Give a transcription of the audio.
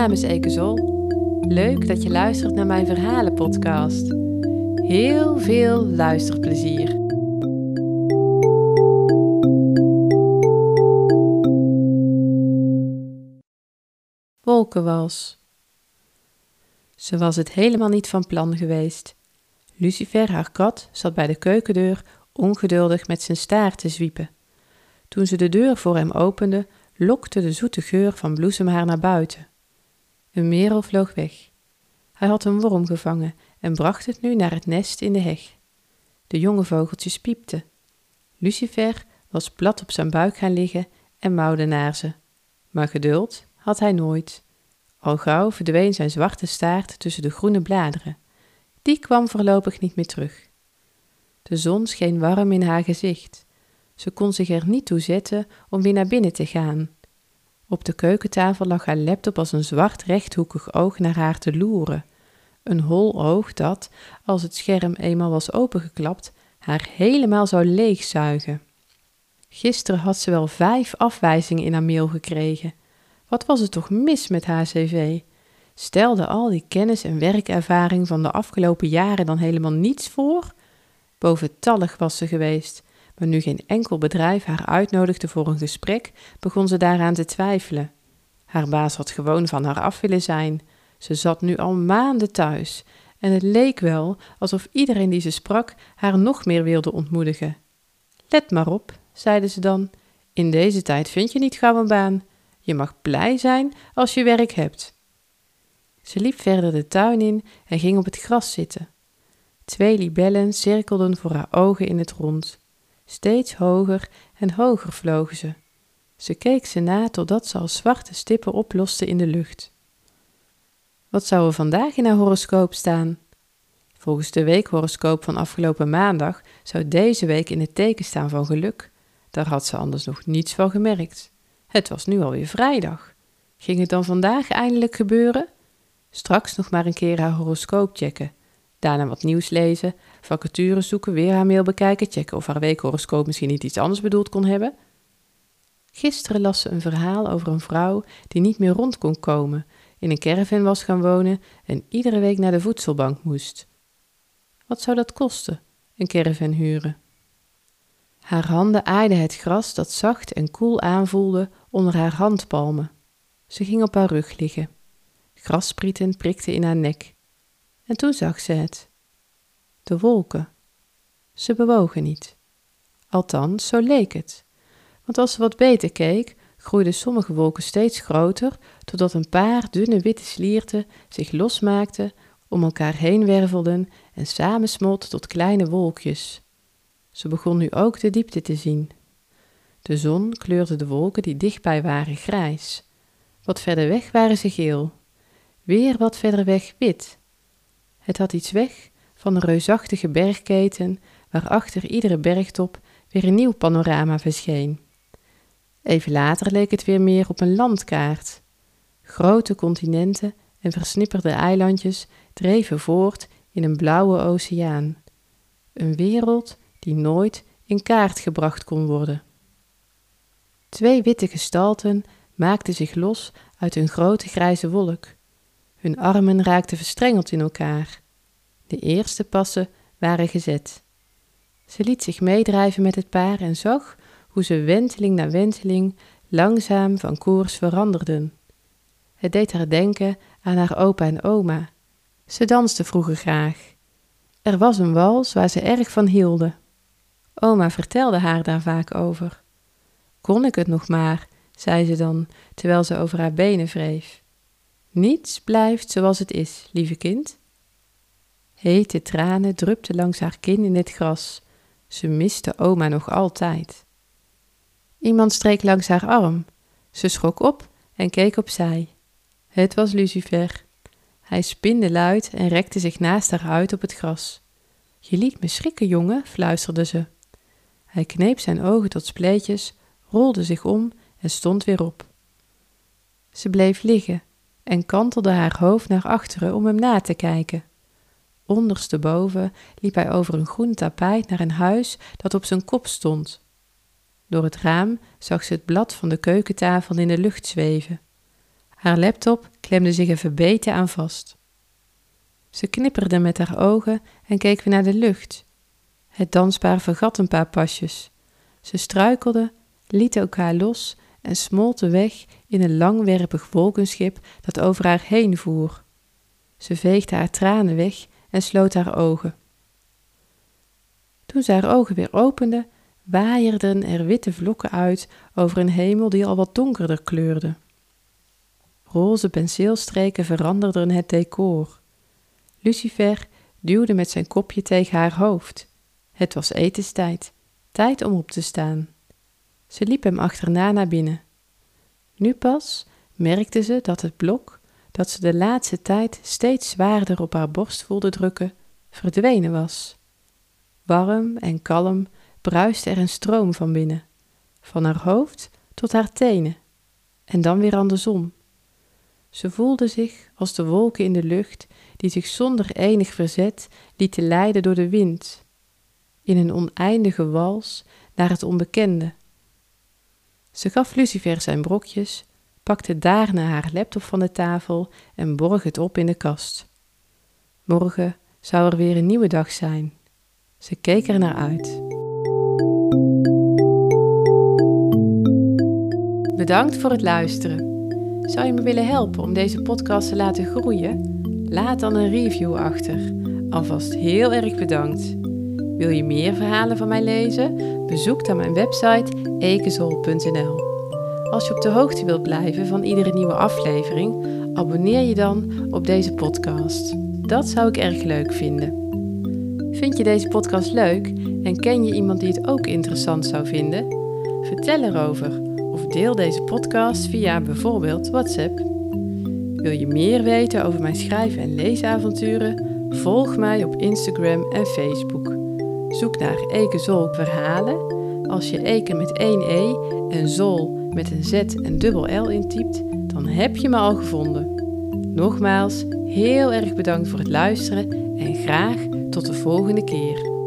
naam is Eke. Leuk dat je luistert naar mijn verhalenpodcast. Heel veel luisterplezier. Wolkenwals. Ze was het helemaal niet van plan geweest. Lucifer, haar kat, zat bij de keukendeur ongeduldig met zijn staart te zwiepen. Toen ze de deur voor hem opende, lokte de zoete geur van bloesem haar naar buiten. Een merel vloog weg. Hij had een worm gevangen en bracht het nu naar het nest in de heg. De jonge vogeltjes piepten. Lucifer was plat op zijn buik gaan liggen en mauwde naar ze. Maar geduld had hij nooit. Al gauw verdween zijn zwarte staart tussen de groene bladeren. Die kwam voorlopig niet meer terug. De zon scheen warm in haar gezicht. Ze kon zich er niet toe zetten om weer naar binnen te gaan. Op de keukentafel lag haar laptop als een zwart rechthoekig oog naar haar te loeren. Een hol oog dat, als het scherm eenmaal was opengeklapt, haar helemaal zou leegzuigen. Gisteren had ze wel vijf afwijzingen in haar mail gekregen. Wat was er toch mis met haar cv? Stelde al die kennis en werkervaring van de afgelopen jaren dan helemaal niets voor? Boventallig was ze geweest, maar nu geen enkel bedrijf haar uitnodigde voor een gesprek, begon ze daaraan te twijfelen. Haar baas had gewoon van haar af willen zijn. Ze zat nu al maanden thuis en het leek wel alsof iedereen die ze sprak haar nog meer wilde ontmoedigen. Let maar op, zeide ze dan, in deze tijd vind je niet gauw een baan. Je mag blij zijn als je werk hebt. Ze liep verder de tuin in en ging op het gras zitten. Twee libellen cirkelden voor haar ogen in het rond. Steeds hoger en hoger vlogen ze. Ze keek ze na totdat ze als zwarte stippen oplosten in de lucht. Wat zou er vandaag in haar horoscoop staan? Volgens de weekhoroscoop van afgelopen maandag zou deze week in het teken staan van geluk. Daar had ze anders nog niets van gemerkt. Het was nu alweer vrijdag. Ging het dan vandaag eindelijk gebeuren? Straks nog maar een keer haar horoscoop checken. Daarna wat nieuws lezen, vacatures zoeken, weer haar mail bekijken, checken of haar weekhoroscoop misschien niet iets anders bedoeld kon hebben. Gisteren las ze een verhaal over een vrouw die niet meer rond kon komen, in een caravan was gaan wonen en iedere week naar de voedselbank moest. Wat zou dat kosten, een caravan huren? Haar handen aaiden het gras dat zacht en koel aanvoelde onder haar handpalmen. Ze ging op haar rug liggen. Grassprieten prikten in haar nek. En toen zag ze het. De wolken. Ze bewogen niet. Althans, zo leek het. Want als ze wat beter keek, groeiden sommige wolken steeds groter, totdat een paar dunne witte slierten zich losmaakten, om elkaar heen wervelden en samensmolten tot kleine wolkjes. Ze begon nu ook de diepte te zien. De zon kleurde de wolken die dichtbij waren grijs. Wat verder weg waren ze geel. Weer wat verder weg wit. Het had iets weg van een reusachtige bergketen, waarachter iedere bergtop weer een nieuw panorama verscheen. Even later leek het weer meer op een landkaart. Grote continenten en versnipperde eilandjes dreven voort in een blauwe oceaan. Een wereld die nooit in kaart gebracht kon worden. Twee witte gestalten maakten zich los uit een grote grijze wolk. Hun armen raakten verstrengeld in elkaar. De eerste passen waren gezet. Ze liet zich meedrijven met het paar en zag hoe ze wenteling na wenteling langzaam van koers veranderden. Het deed haar denken aan haar opa en oma. Ze danste vroeger graag. Er was een wals waar ze erg van hielden. Oma vertelde haar daar vaak over. Kon ik het nog maar, zei ze dan, terwijl ze over haar benen wreef. Niets blijft zoals het is, lieve kind. Hete tranen drupten langs haar kin in het gras. Ze miste oma nog altijd. Iemand streek langs haar arm. Ze schrok op en keek opzij. Het was Lucifer. Hij spinde luid en rekte zich naast haar uit op het gras. Je liet me schrikken, jongen, fluisterde ze. Hij kneep zijn ogen tot spleetjes, rolde zich om en stond weer op. Ze bleef liggen en kantelde haar hoofd naar achteren om hem na te kijken. Ondersteboven liep hij over een groen tapijt naar een huis dat op zijn kop stond. Door het raam zag ze het blad van de keukentafel in de lucht zweven. Haar laptop klemde zich even beter aan vast. Ze knipperde met haar ogen en keek weer naar de lucht. Het danspaar vergat een paar pasjes. Ze struikelden, lieten elkaar los en smolten weg in een langwerpig wolkenschip dat over haar heen voer. Ze veegde haar tranen weg en sloot haar ogen. Toen ze haar ogen weer opende, waaierden er witte vlokken uit over een hemel die al wat donkerder kleurde. Roze penseelstreken veranderden het decor. Lucifer duwde met zijn kopje tegen haar hoofd. Het was etenstijd, tijd om op te staan. Ze liep hem achterna naar binnen. Nu pas merkte ze dat het blok, dat ze de laatste tijd steeds zwaarder op haar borst voelde drukken, verdwenen was. Warm en kalm bruiste er een stroom van binnen, van haar hoofd tot haar tenen, en dan weer andersom. Ze voelde zich als de wolken in de lucht die zich zonder enig verzet lieten leiden door de wind, in een oneindige wals naar het onbekende. Ze gaf Lucifer zijn brokjes, pakte daarna haar laptop van de tafel en borg het op in de kast. Morgen zou er weer een nieuwe dag zijn. Ze keek er naar uit. Bedankt voor het luisteren. Zou je me willen helpen om deze podcast te laten groeien? Laat dan een review achter. Alvast heel erg bedankt. Wil je meer verhalen van mij lezen? Bezoek dan mijn website ekezol.nl. Als je op de hoogte wilt blijven van iedere nieuwe aflevering, abonneer je dan op deze podcast. Dat zou ik erg leuk vinden. Vind je deze podcast leuk en ken je iemand die het ook interessant zou vinden? Vertel erover of deel deze podcast via bijvoorbeeld WhatsApp. Wil je meer weten over mijn schrijven- en leesavonturen? Volg mij op Instagram en Facebook. Zoek naar Eke Zol Verhalen. Als je Eke met één E en Zol met een Z en dubbel L intypt, dan heb je me al gevonden. Nogmaals, heel erg bedankt voor het luisteren en graag tot de volgende keer.